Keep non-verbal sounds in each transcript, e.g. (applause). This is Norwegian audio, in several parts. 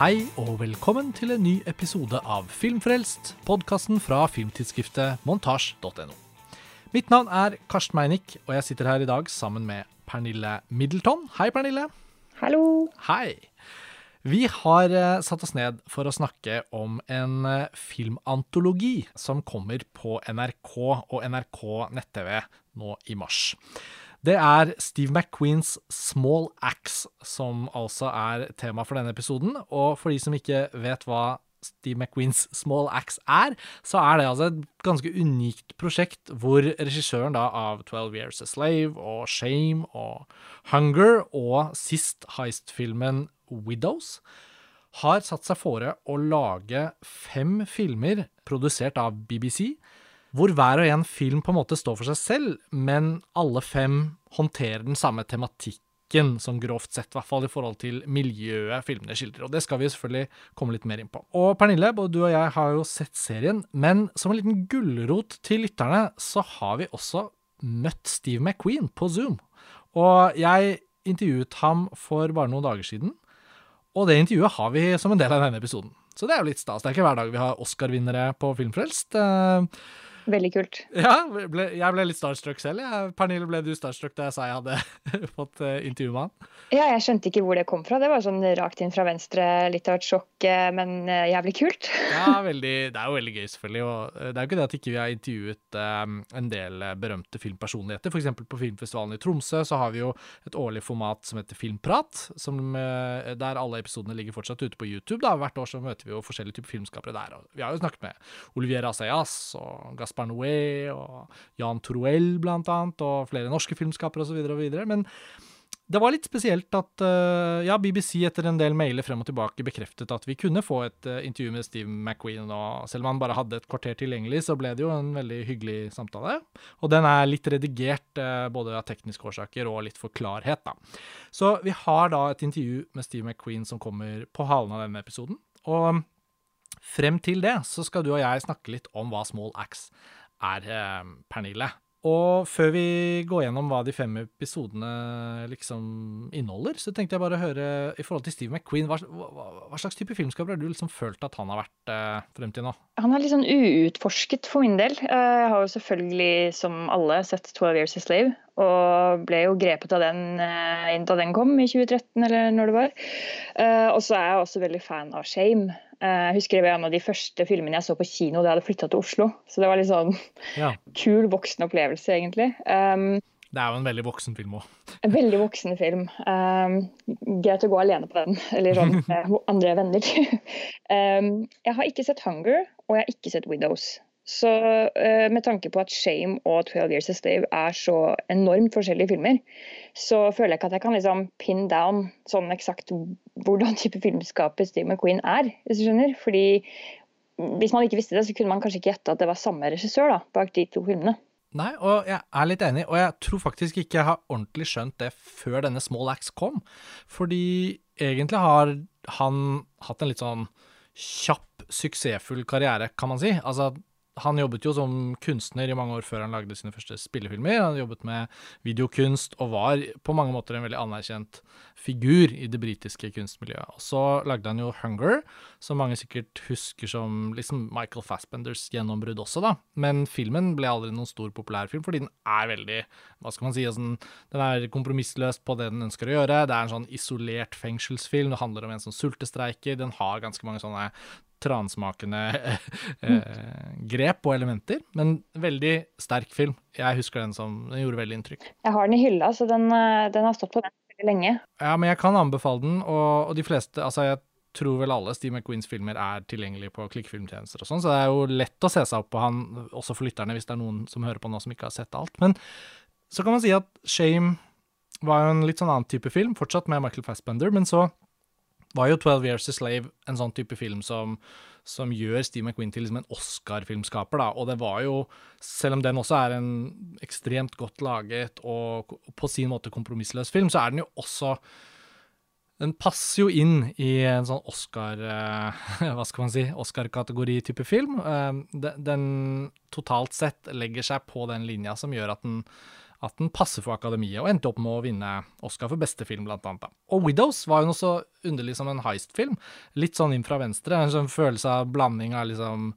Hei og velkommen til en ny episode av Filmfrelst, podkasten fra filmtidsskriftet montasj.no. Mitt navn er Karsten Meinick, og jeg sitter her i dag sammen med Pernille Middleton. Hei, Pernille. Hallo. Hei. Vi har eh, satt oss ned for å snakke om en eh, filmantologi som kommer på NRK og NRK nett-TV nå i mars. Det er Steve McQueens Small Axe som altså er tema for denne episoden. Og for de som ikke vet hva Steve McQueens Small Axe er, så er det altså et ganske unikt prosjekt hvor regissøren da av 12 Years a Slave og Shame og Hunger og sist heist-filmen Widows har satt seg fore å lage fem filmer produsert av BBC hvor hver og en film på en måte står for seg selv, men alle fem håndterer den samme tematikken, som grovt sett, i hvert fall i forhold til miljøet filmene skildrer. Og det skal vi selvfølgelig komme litt mer inn på. Og Pernille, både du og jeg har jo sett serien, men som en liten gulrot til lytterne, så har vi også møtt Steve McQueen på Zoom. Og jeg intervjuet ham for bare noen dager siden, og det intervjuet har vi som en del av denne episoden. Så det er jo litt stas. Det er ikke hver dag vi har Oscar-vinnere på Filmfrelst. Veldig kult. Ja, ble, jeg ble litt starstruck selv. Jeg. Pernille, ble du starstruck da jeg sa jeg hadde (laughs) fått uh, intervju med han? Ja, jeg skjønte ikke hvor det kom fra. Det var sånn rakt inn fra venstre, litt av et sjokk, men uh, jævlig kult. (laughs) ja, veldig, det er jo veldig gøy, selvfølgelig. Og det er jo ikke det at ikke vi har intervjuet um, en del berømte filmpersonligheter. F.eks. på filmfestivalen i Tromsø så har vi jo et årlig format som heter Filmprat, som, der alle episodene ligger fortsatt ute på YouTube. Da. Hvert år så møter vi jo forskjellige typer filmskapere der. Og vi har jo snakket med Olivier Asayas og Gaspar Noé og Jan Troell blant annet, og flere norske filmskapere osv. Men det var litt spesielt at uh, ja, BBC etter en del mailer frem og tilbake bekreftet at vi kunne få et uh, intervju med Steve McQueen, og selv om han bare hadde et kvarter tilgjengelig, så ble det jo en veldig hyggelig samtale. Og den er litt redigert, uh, både av tekniske årsaker og litt for klarhet, da. Så vi har da et intervju med Steve McQueen som kommer på halen av denne episoden. Og frem til det så skal du og jeg snakke litt om hva Small Axe er, Pernille. Og før vi går gjennom hva de fem episodene liksom inneholder, så tenkte jeg bare å høre i forhold til Steve McQueen, hva, hva, hva slags type filmskaper har du liksom følt at han har vært eh, frem til nå? Han er litt sånn uutforsket for min del. Jeg har jo selvfølgelig, som alle, sett 12 Years a Slave. Og ble jo grepet av den eh, da den kom, i 2013 eller når det var. Eh, og så er jeg også veldig fan av Shame. Eh, jeg husker det var en av de første filmene jeg så på kino da jeg hadde flytta til Oslo. Så det var litt sånn ja. (laughs) kul voksenopplevelse, egentlig. Um, det er jo en veldig voksen film òg. En veldig voksen film. Um, greit å gå alene på den, eller sånn med (laughs) andre venner. (laughs) um, jeg har ikke sett Hunger, og jeg har ikke sett Widows. Så uh, med tanke på at Shame og 12 Years a Slave er så enormt forskjellige filmer, så føler jeg ikke at jeg kan liksom pin down sånn eksakt hvordan type filmskapet Steve McQueen er, hvis du skjønner. Fordi hvis man ikke visste det, så kunne man kanskje ikke gjette at det var samme regissør da, bak de to filmene. Nei, og jeg er litt enig, og jeg tror faktisk ikke jeg har ordentlig skjønt det før denne Small Axe kom. Fordi egentlig har han hatt en litt sånn kjapp, suksessfull karriere, kan man si. Altså, han jobbet jo som kunstner i mange år før han lagde sine første spillefilmer. Han jobbet med videokunst og var på mange måter en veldig anerkjent figur i det britiske kunstmiljøet. Og så lagde han jo Hunger, som mange sikkert husker som liksom Michael Fassbenders gjennombrudd også, da. Men filmen ble aldri noen stor populærfilm, fordi den er veldig Hva skal man si? Altså, den er kompromissløs på det den ønsker å gjøre. Det er en sånn isolert fengselsfilm. Det handler om en som sultestreiker. Den har ganske mange sånne transmakende (laughs) eh, grep og elementer. Men veldig sterk film. Jeg husker den som Den gjorde veldig inntrykk. Jeg har den i hylla, så den, eh, den har stått på den veldig lenge. Ja, men jeg kan anbefale den, og, og de fleste Altså, jeg tror vel alle Steve McQueens filmer er tilgjengelige på klikkfilmtjenester og sånn, så det er jo lett å se seg opp på han, også for lytterne, hvis det er noen som hører på nå som ikke har sett alt. Men så kan man si at Shame var jo en litt sånn annen type film, fortsatt med Michael Fassbender, men så var jo 12 Years a Slave en sånn type film som, som gjør Steve McQueen til liksom en Oscar-filmskaper. da, Og det var jo, selv om den også er en ekstremt godt laget og på sin måte kompromissløs film, så er den jo også den passer jo inn i en sånn Oscar eh, (laughs) Hva skal man si? Oscar-kategori-type film. Eh, den totalt sett legger seg på den linja som gjør at den at den passer for akademiet, og endte opp med å vinne Oscar for beste film, blant annet. Og Widows var jo noe så underlig som en heist-film. Litt sånn inn fra venstre. En sånn følelse av blanding av liksom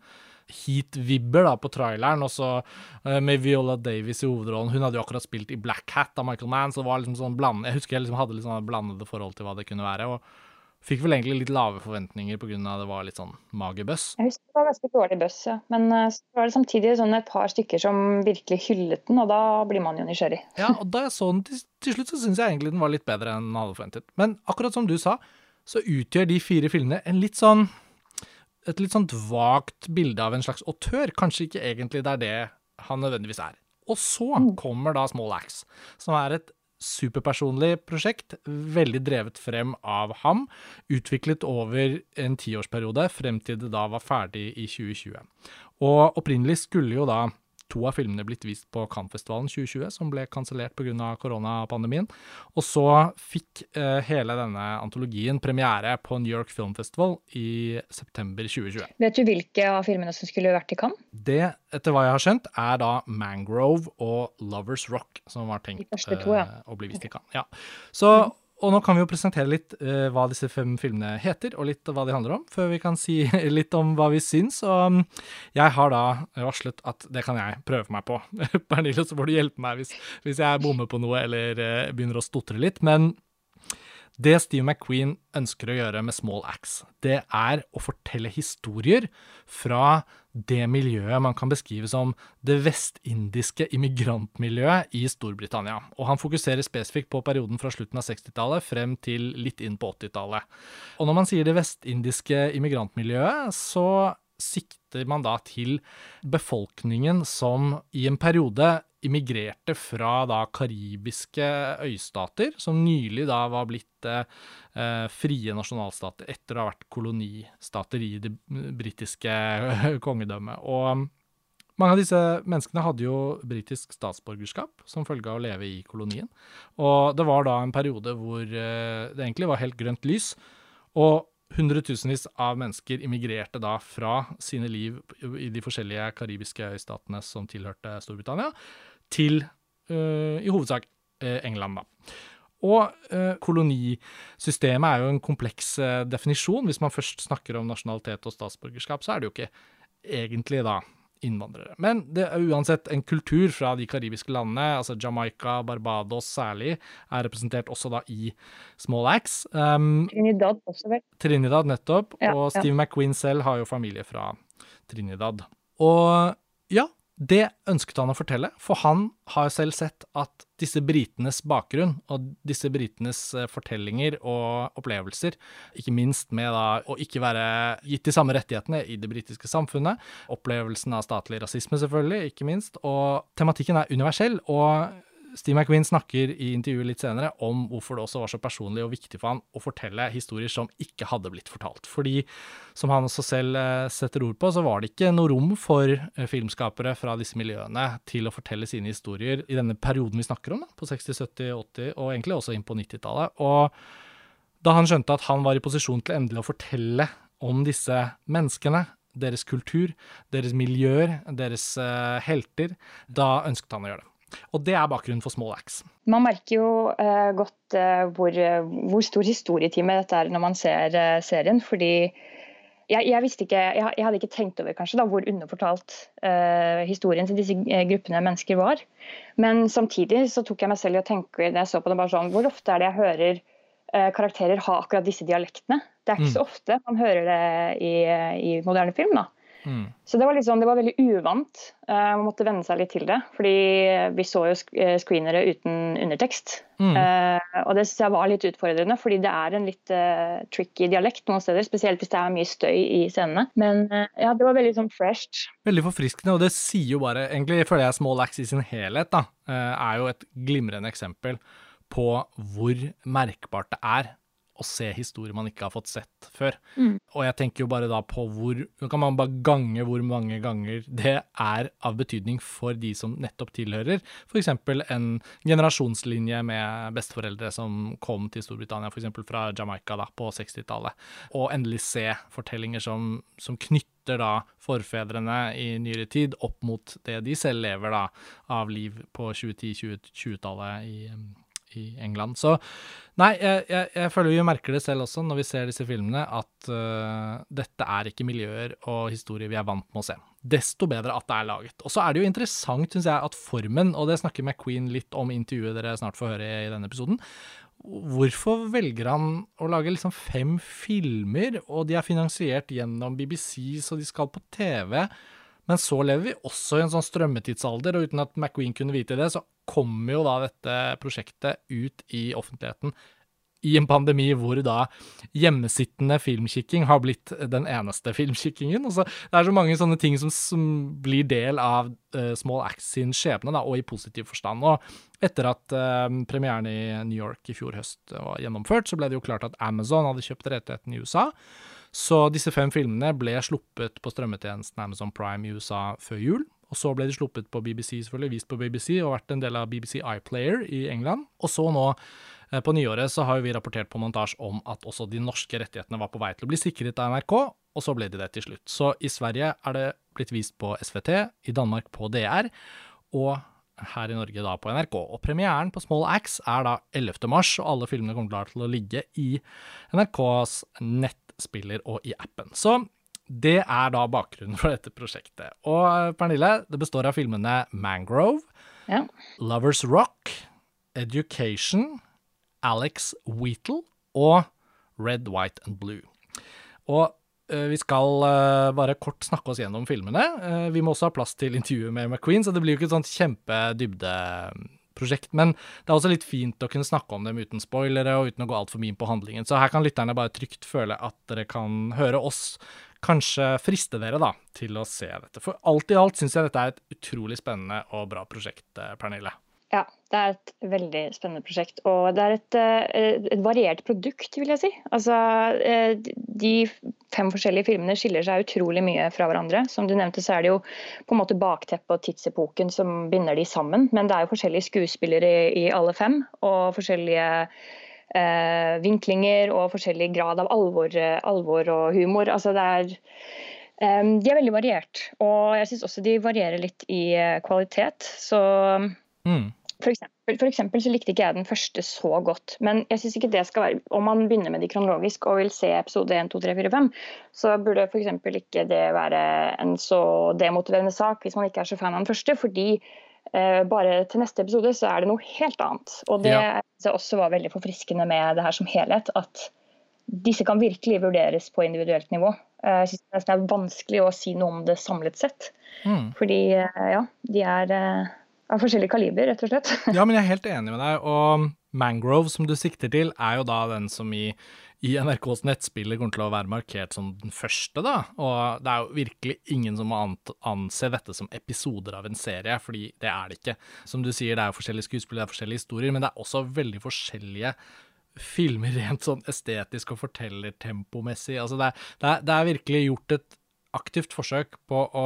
heat-vibber da på traileren, og så uh, med Viola Davis i hovedrollen. Hun hadde jo akkurat spilt i Black Hat av Michael Mann, så det var liksom sånn bland... Jeg husker jeg liksom hadde litt sånn blandede forhold til hva det kunne være. og Fikk vel egentlig litt lave forventninger pga. det var litt sånn mager buzz. Jeg husker det var ganske dårlig bøss, ja. Men uh, så var det samtidig sånn et par stykker som virkelig hyllet den, og da blir man jo nysgjerrig. (laughs) Ja, og da jeg så den til, til slutt, så syns jeg egentlig den var litt bedre enn den hadde forventet. Men akkurat som du sa, så utgjør de fire filmene en litt sånn et litt sånn vagt bilde av en slags autør. Kanskje ikke egentlig det er det han nødvendigvis er. Og så mm. kommer da Small Axe, som er et superpersonlig prosjekt, veldig drevet frem av ham, utviklet over en tiårsperiode frem til det da var ferdig i 2020. Og opprinnelig skulle jo da to av filmene blitt vist på Cannes-festivalen 2020, som ble kansellert pga. koronapandemien. Og så fikk eh, hele denne antologien premiere på New York Film Festival i september 2020. Vet du hvilke av filmene som skulle vært i Cannes? Det, etter hva jeg har skjønt, er da Mangrove og Lovers Rock som var tenkt to, ja. eh, å bli vist i Cannes. Ja. Så og nå kan vi jo presentere litt uh, hva disse fem filmene heter, og litt hva de handler om, før vi kan si (laughs) litt om hva vi syns. Og um, jeg har da varslet at det kan jeg prøve meg på. (laughs) Pernille, så får du hjelpe meg hvis, hvis jeg bommer på noe eller uh, begynner å stotre litt. Men det Steve McQueen ønsker å gjøre med Small Axe, det er å fortelle historier fra det miljøet man kan beskrive som det vestindiske immigrantmiljøet i Storbritannia. Og han fokuserer spesifikt på perioden fra slutten av 60-tallet frem til litt inn på 80-tallet. Og når man sier det vestindiske immigrantmiljøet, så sikter man da til befolkningen som i en periode immigrerte fra da karibiske øystater, som nylig da var blitt eh, frie nasjonalstater etter å ha vært kolonistater i det britiske (laughs) kongedømmet. Og mange av disse menneskene hadde jo britisk statsborgerskap som følge av å leve i kolonien. Og det var da en periode hvor eh, det egentlig var helt grønt lys. Og hundretusenvis av mennesker immigrerte da fra sine liv i de forskjellige karibiske øystatene som tilhørte Storbritannia, til uh, i hovedsak uh, England, da. Og uh, kolonisystemet er jo en kompleks definisjon. Hvis man først snakker om nasjonalitet og statsborgerskap, så er det jo ikke egentlig da innvandrere. Men det er uansett en kultur fra de karibiske landene, altså Jamaica, Barbados særlig, er representert også da i Small Axe. Um, Trinidad også, vel. Trinidad, nettopp. Ja, og Steve ja. McQueen selv har jo familie fra Trinidad. Og ja, det ønsket han å fortelle, for han har selv sett at disse britenes bakgrunn og disse britenes eh, fortellinger og opplevelser, ikke minst med da å ikke være gitt de samme rettighetene i det britiske samfunnet, opplevelsen av statlig rasisme selvfølgelig, ikke minst, og tematikken er universell. og Steve McQueen snakker i intervjuet litt senere om hvorfor det også var så personlig og viktig for han å fortelle historier som ikke hadde blitt fortalt. Fordi, som han også selv eh, setter ord på, så var det ikke noe rom for eh, filmskapere fra disse miljøene til å fortelle sine historier i denne perioden vi snakker om, da, på 60-, 70-, 80- og egentlig også inn på 90-tallet. Og da han skjønte at han var i posisjon til endelig å fortelle om disse menneskene, deres kultur, deres miljøer, deres uh, helter, da ønsket han å gjøre det. Og det er bakgrunnen for Small Axe. Man merker jo uh, godt uh, hvor, uh, hvor, stor historietime dette er når man ser serien. Fordi jeg, jeg, visste ikke, jeg, jeg, hadde ikke tenkt over kanskje da, hvor underfortalt historien til disse gruppene mennesker var. Men samtidig så tok jeg meg selv i å tenke når jeg så på det bare sånn, hvor ofte er det jeg hører karakterer ha akkurat disse dialektene? Det er ikke mm. så ofte man hører det i, i moderne film. da. Mm. Så det var, sånn, det var, veldig uvant. Uh, man måtte venne seg litt til det. Fordi vi så jo eh, screenere uten undertekst. Mm. Uh, og det syns jeg var litt utfordrende, fordi det er en litt uh, tricky dialekt noen steder. Spesielt hvis det er mye støy i scenene. Men ja, det var veldig sånn fresh. Veldig forfriskende, og det sier jo bare Egentlig føler jeg Small Axe i sin helhet da, er jo et glimrende eksempel på hvor merkbart det er å se historier man ikke har fått sett før. Mm. Og jeg tenker jo bare da på hvor Nå kan man bare gange hvor mange ganger det er av betydning for de som nettopp tilhører f.eks. en generasjonslinje med besteforeldre som kom til Storbritannia, f.eks. fra Jamaica da, på 60-tallet, og endelig se fortellinger som, som knytter da forfedrene i nyere tid opp mot det de selv lever da av liv på 2010-2020-tallet i i England. Så nei, jeg, jeg, jeg, føler vi merker det selv også når vi ser disse filmene, at uh, dette er ikke miljøer og historier vi er vant med å se. Desto bedre at det er laget. Og så er det jo interessant, syns jeg, at formen, og det snakker McQueen litt om i intervjuet dere snart får høre i denne episoden, Hvorfor velger han å lage liksom fem filmer, og de er finansiert gjennom BBC, så de skal på TV? Men så lever vi også i en sånn strømmetidsalder, og uten at McQueen kunne vite det, så kommer jo da dette prosjektet ut i offentligheten i en pandemi hvor da hjemmesittende filmkikking har blitt den eneste filmkikkingen. Altså, det er så mange sånne ting som, som blir del av uh, Small Acts sin skjebne, da, og i positiv forstand. Og etter at uh, premieren i New York i fjor høst var gjennomført, så ble det jo klart at Amazon hadde kjøpt rettighetene i USA. Så disse fem filmene ble sluppet på strømmetjenesten Amazon Prime i USA før jul. Og så ble de sluppet på BBC, selvfølgelig, vist på BBC, og vært en del av BBC iPlayer i England. Og så nå, eh, på nyåret, så har vi rapportert på montasje om at også de norske rettighetene var på vei til å bli sikret av NRK, og så ble de det til slutt. Så i Sverige er det blitt vist på SVT, i Danmark på DR, og her i Norge da på NRK. Og premieren på Small Axe er da 11. mars, og alle filmene kommer til å ligge i NRKs nett spiller og i appen. Så det er da bakgrunnen for dette prosjektet. Og Pernille, det består av filmene Mangrove, ja. Lovers Rock, Education, Alex Wheatle og Red, White and Blue. Og uh, vi skal uh, bare kort snakke oss gjennom filmene. Uh, vi må også ha plass til intervjuet med McQueen, så det blir jo ikke et sånt kjempedybdeprosjekt. Men det er også litt fint å kunne snakke om dem uten spoilere og uten å gå altfor mye inn på handlingen. Så her kan lytterne bare trygt føle at dere kan høre oss. Kanskje friste dere da til å se dette. For alt i alt syns jeg dette er et utrolig spennende og bra prosjekt, eh, Pernille. Ja, det er et veldig spennende prosjekt. Og det er et, eh, et, variert produkt, vil jeg si. Altså, eh, de fem forskjellige filmene skiller seg utrolig mye fra hverandre. Som du nevnte, så er det jo på en måte bakteppet og tidsepoken som binder de sammen. Men det er jo forskjellige skuespillere i, i alle fem, og forskjellige eh, vinklinger og forskjellig grad av alvor, alvor og humor. Altså, det er eh, de er veldig variert, og jeg syns også de varierer litt i kvalitet. Så mm. For eksempel, for eksempel, så likte ikke jeg den første så godt. Men jeg synes ikke det skal være Om man begynner med de kronologisk og vil se episode 1, 2, 3, 4, 5, så burde f.eks. ikke det være en så demotiverende sak hvis man ikke er så fan av den første. Fordi eh, bare til neste episode så er det noe helt annet. Og det ja. også var veldig forfriskende med det her som helhet. At disse kan virkelig vurderes på individuelt nivå. Eh, jeg synes det er vanskelig å si noe om det samlet sett. Mm. Fordi eh, ja, de er eh, av forskjellig kaliber, rett og slett. ja, men jeg er helt enig med deg. Og Mangrove, som du sikter til, er jo da den som i, i NRKs nettspiller kommer til å være markert som den første, da. Og det er jo virkelig ingen som må anse dette som episoder av en serie, fordi det er det ikke. Som du sier, det er jo forskjellige skuespill, det er forskjellige historier, men det er også veldig forskjellige filmer rent sånn estetisk og fortellertempomessig. Altså det, det, er, det er virkelig gjort et aktivt forsøk på å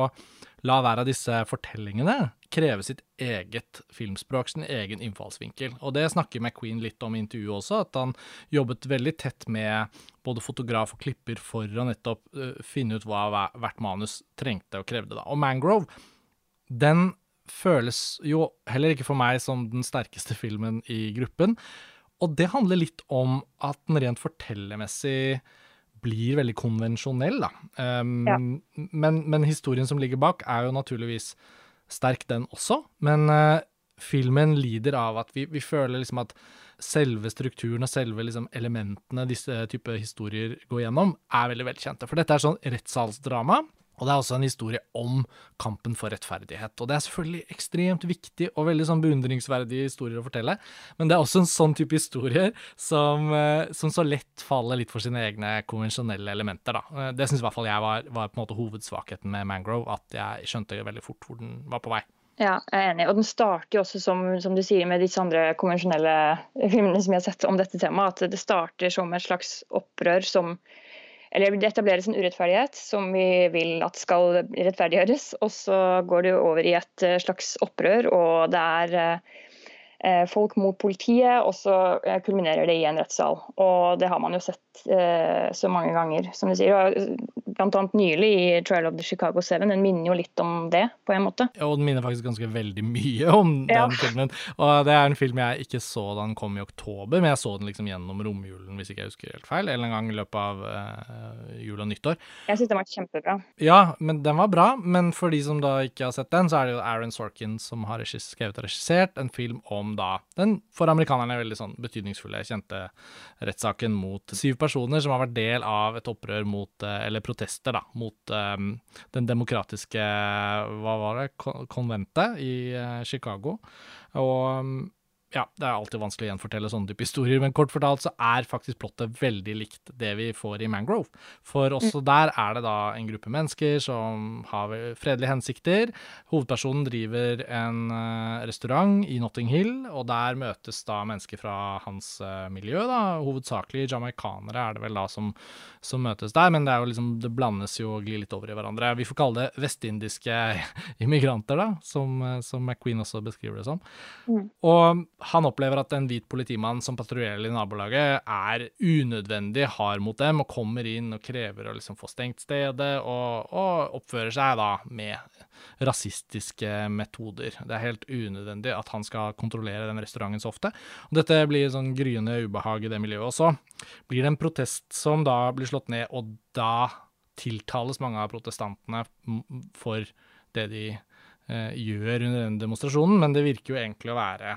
la hver av disse fortellingene kreve sitt eget filmspråk, sin egen innfallsvinkel. Og det snakker McQueen litt om i intervjuet også, at han jobbet veldig tett med både fotograf og klipper for å nettopp uh, finne ut hva hvert manus trengte og krevde. Da. Og Mangrove, den føles jo heller ikke for meg som den sterkeste filmen i gruppen. Og det handler litt om at den rent fortellermessig blir veldig konvensjonell, da. Um, ja. men, men, historien som ligger bak, er jo naturligvis sterk, den også. Men uh, filmen lider av at vi, vi, føler liksom at selve strukturen og selve liksom elementene disse type historier går gjennom, er veldig velkjente. For dette er sånn rettssalsdrama. Og det er også en historie om kampen for rettferdighet. Og det er selvfølgelig ekstremt viktig og veldig sånn beundringsverdige historier å fortelle, men det er også en sånn type historier som, eh, som så lett faller litt for sine egne konvensjonelle elementer, da. Eh, det syns i hvert fall jeg var, var, på en måte hovedsvakheten med Mangrove, at jeg skjønte veldig fort hvor den var på vei. Ja, jeg er enig. Og den starter jo også, som, som, du sier, med disse andre konvensjonelle filmene som vi har sett om dette temaet, at det starter som et slags opprør som Eller det etableres en urettferdighet som vi vil at skal rettferdiggjøres. Og så går det over i et eh, slags opprør, og det er eh, Eh, folk mot politiet, og så kulminerer det i en rettssal. Og det har man jo sett eh, så mange ganger, som du sier. Blant annet nylig i Trial of the Chicago Seven. Den minner jo litt om det, på en måte. Ja, og den minner faktisk ganske veldig mye (laughs) om den ja. filmen. Og det er en film jeg ikke så da den kom i oktober, men jeg så den liksom gjennom romjulen, hvis ikke jeg husker helt feil. eller En gang i løpet av eh, jul og nyttår. Jeg syns den var kjempebra. Ja, men den var bra. Men for de som da ikke har sett den, så er det jo Aaron Sorkin som har skrevet og regissert en film om om da den for amerikanerne veldig sånn betydningsfulle, kjente rettssaken mot syv personer som har vært del av et opprør mot, eh, eller protester, da, mot um, den demokratiske Hva var det? Konventet i uh, Chicago. Og um, ja, det er alltid vanskelig å gjenfortelle sånne type historier, men kort fortalt så er faktisk plottet veldig likt det vi får i Mangrove. For også der er det da en gruppe mennesker som har fredelige hensikter. Hovedpersonen driver en uh, restaurant i Notting Hill, og der møtes da mennesker fra hans uh, miljø, da. Hovedsakelig jamaicanere er det vel da som, som, møtes der, men det er jo liksom, det blandes jo og glir litt over i hverandre. Vi får kalle det vestindiske (laughs) immigranter, da, som, eh, som McQueen også beskriver det som. Mm. Og han opplever at en hvit politimann som patruljerer i nabolaget, er unødvendig hard mot dem og kommer inn og krever å liksom få stengt stedet, og, og, oppfører seg da med rasistiske metoder. Det er helt unødvendig at han skal kontrollere den restauranten så ofte. Og dette blir sånn gryende ubehag i det miljøet også. Blir det en protest som da blir slått ned, og da tiltales mange av protestantene for det de eh, gjør under den demonstrasjonen, men det virker jo egentlig å være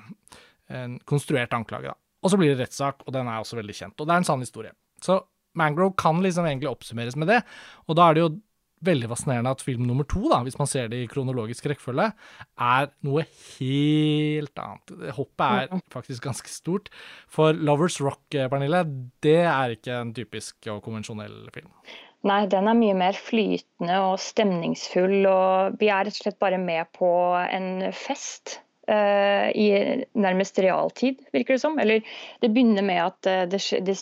en konstruert anklage. da. Og så blir det rettssak, og den er også veldig kjent. Og det er en sann historie. Så Mangrove kan liksom egentlig oppsummeres med det, og da er det jo veldig fascinerende at film nummer to, da, hvis man ser det i kronologisk rekkefølge, er noe helt annet. Hoppet er faktisk ganske stort. For Lovers Rock, eh, Pernille, det er ikke en typisk og konvensjonell film. Nei, den er mye mer flytende og stemningsfull, og vi er rett og slett bare med på en fest. Eh, i nærmest realtid, virker det som. Eller det begynner med at eh, det,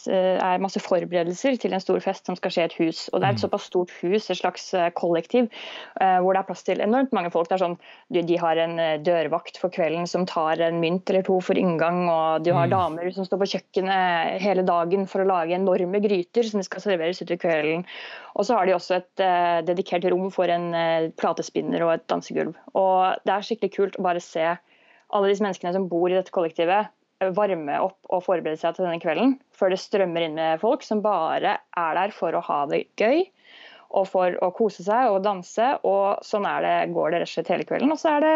eh, er masse forberedelser til en stor fest som skal skje i et hus. Og det er et mm. såpass stort hus, et slags kollektiv, hvor det er plass til enormt mange folk. Det er sånn, de har en dørvakt for kvelden som tar en mynt eller to for inngang, og du har mm. damer som står på kjøkkenet hele dagen for å lage enorme gryter som skal serveres utover kvelden. Og så har de også et dedikert rom for en platespinner og et dansegulv. Og det er skikkelig kult å bare se alle disse menneskene som bor i dette kollektivet, varme opp og forberede seg til denne kvelden. Før det strømmer inn med folk som bare er der for å ha det gøy. Og for å kose seg og danse. Og sånn det, går det rett og slett hele kvelden. Og så, det,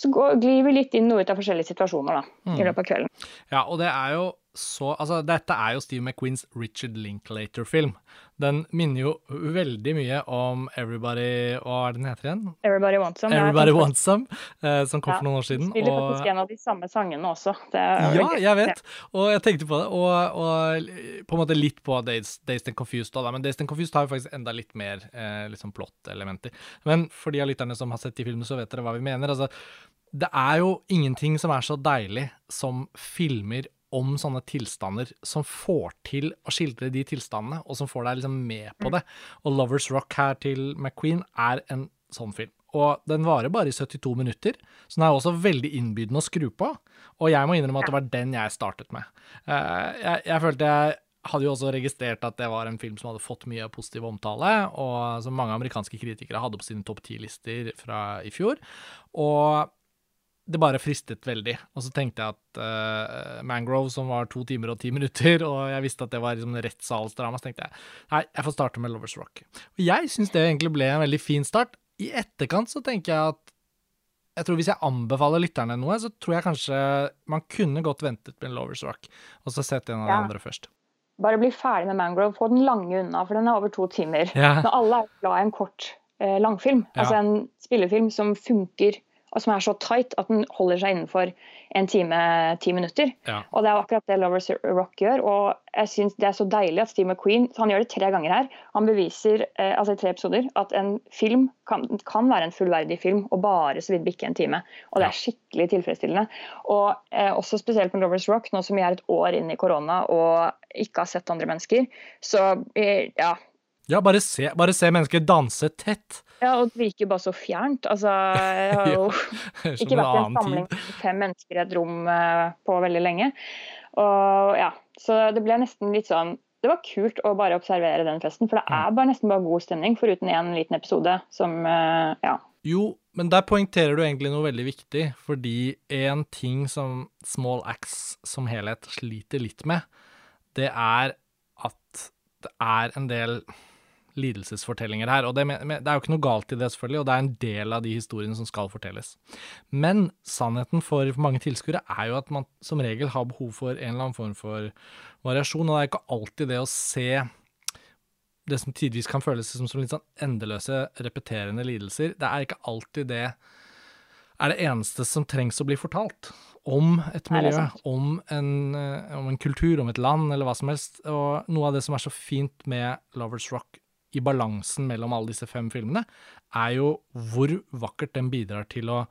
så glir vi litt inn og ut av forskjellige situasjoner da, mm. i løpet av kvelden. Ja, og det er jo så Altså, dette er jo Steve McQueens Richard Linklater-film. Den minner jo veldig mye om Everybody Hva er det den heter igjen? Everybody Wants Some. Everybody Wants Some, eh, som kom ja, for noen år siden. Spiller og... faktisk en av de samme sangene også. ja, jeg vet. Og jeg tenkte på det. Og, og på en måte litt på Days, Days and Confused da, men Days and Confused har jo faktisk enda litt mer eh, liksom plot-elementer. Men for de av lytterne som har sett de filmene, så vet dere hva vi mener. Altså, det er jo ingenting som er så deilig som filmer om sånne tilstander som får til å skildre de tilstandene, og som får deg liksom med på det. Og 'Lovers Rock' her til McQueen er en sånn film. Og den varer bare i 72 minutter, så den er også veldig innbydende å skru på. Og jeg må innrømme at det var den jeg startet med. Eh, jeg, jeg følte jeg hadde jo også registrert at det var en film som hadde fått mye positiv omtale, og som mange amerikanske kritikere hadde på sine topp ti-lister fra i fjor. Og det bare fristet veldig. Og så tenkte jeg at uh, Mangrove, som var to timer og ti minutter, og jeg visste at det var liksom rettssalsdrama, så tenkte jeg nei, jeg får starte med Lovers Rock. Og jeg syns det egentlig ble en veldig fin start. I etterkant så tenker jeg at jeg tror Hvis jeg anbefaler lytterne noe, så tror jeg kanskje man kunne godt ventet med Lovers Rock, og så sett en av ja. de andre først. Bare bli ferdig med Mangrove, få den lange unna, for den er over to timer. Ja. Men alle er glad i en kort eh, langfilm. Ja. Altså en spillefilm som funker og som er så tight at den holder seg innenfor en time, ti minutter. Ja. Og det er akkurat det Lovers Rock gjør. Og jeg syns det er så deilig at Steve McQueen Han gjør det tre ganger her. Han beviser, eh, altså i tre episoder, at en film kan, kan, være en fullverdig film og bare så vidt bikke en time. Og det er skikkelig tilfredsstillende. Og eh, også spesielt med Lovers Rock, nå som vi er et år inn i korona og ikke har sett andre mennesker. Så eh, ja, ja, bare se, bare se, mennesker danse tett. Ja, og det virker bare så fjernt. Altså, jeg har (laughs) jo ja, (laughs) ikke vært i en samling med fem mennesker i et rom uh, på veldig lenge. Og ja, Så det ble nesten litt sånn Det var kult å bare observere den festen, for det er bare nesten bare god stemning, foruten én liten episode som uh, Ja. Jo, men der poengterer du egentlig noe veldig viktig, fordi en ting som Small Acts som helhet sliter litt med, det er at det er en del lidelsesfortellinger her. Og det, det, er jo ikke noe galt i det, selvfølgelig, og det er en del av de historiene som skal fortelles. Men sannheten for mange tilskuere er jo at man som regel har behov for en eller annen form for variasjon, og det er ikke alltid det å se det som tidvis kan føles som, som litt sånn endeløse, repeterende lidelser. Det er ikke alltid det er det eneste som trengs å bli fortalt om et miljø, om en, eh, om en, kultur, om et land, eller hva som helst. Og noe av det som er så fint med Lovers Rock i balansen mellom alle disse fem filmene, er jo hvor vakkert den bidrar til å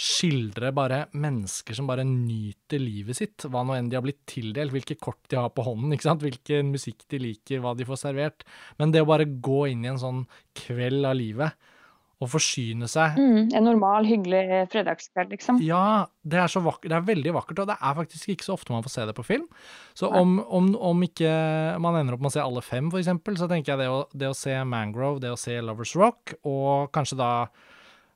skildre bare mennesker som bare nyter livet sitt, hva nå enn de har blitt tildelt, hvilke kort de har på hånden, ikke sant, hvilken musikk de liker, hva de får servert. Men det å bare gå inn i en sånn kveld av livet og forsyne seg mm, En normal, hyggelig fredagskveld, liksom. Ja, det er, det er veldig vakkert, og det er faktisk ikke så ofte man får se det på film. Så om, om, om ikke man ender opp med å se alle fem, eksempel, så tenker jeg det å, det å se Mangrove, det å se Lovers Rock, og kanskje da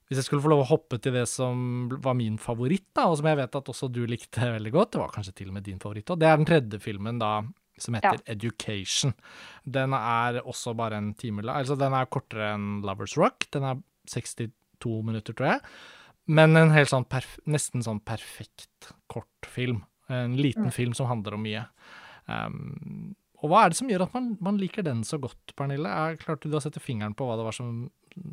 hvis jeg skulle få lov å hoppe til det som var min favoritt, da, og som jeg vet at også du likte veldig godt, det var kanskje til og med din favoritt òg, det er den tredje filmen da som heter ja. Education. Den er også bare en time Altså, den er kortere enn Lovers Rock. Den er 62 minutter, tror jeg. Men en helt sånn nesten sånn perfekt kortfilm. En liten mm. film som handler om mye. Um, og hva er det som gjør at man, man, liker den så godt, Pernille? Er, klarte du å sette fingeren på hva det var som,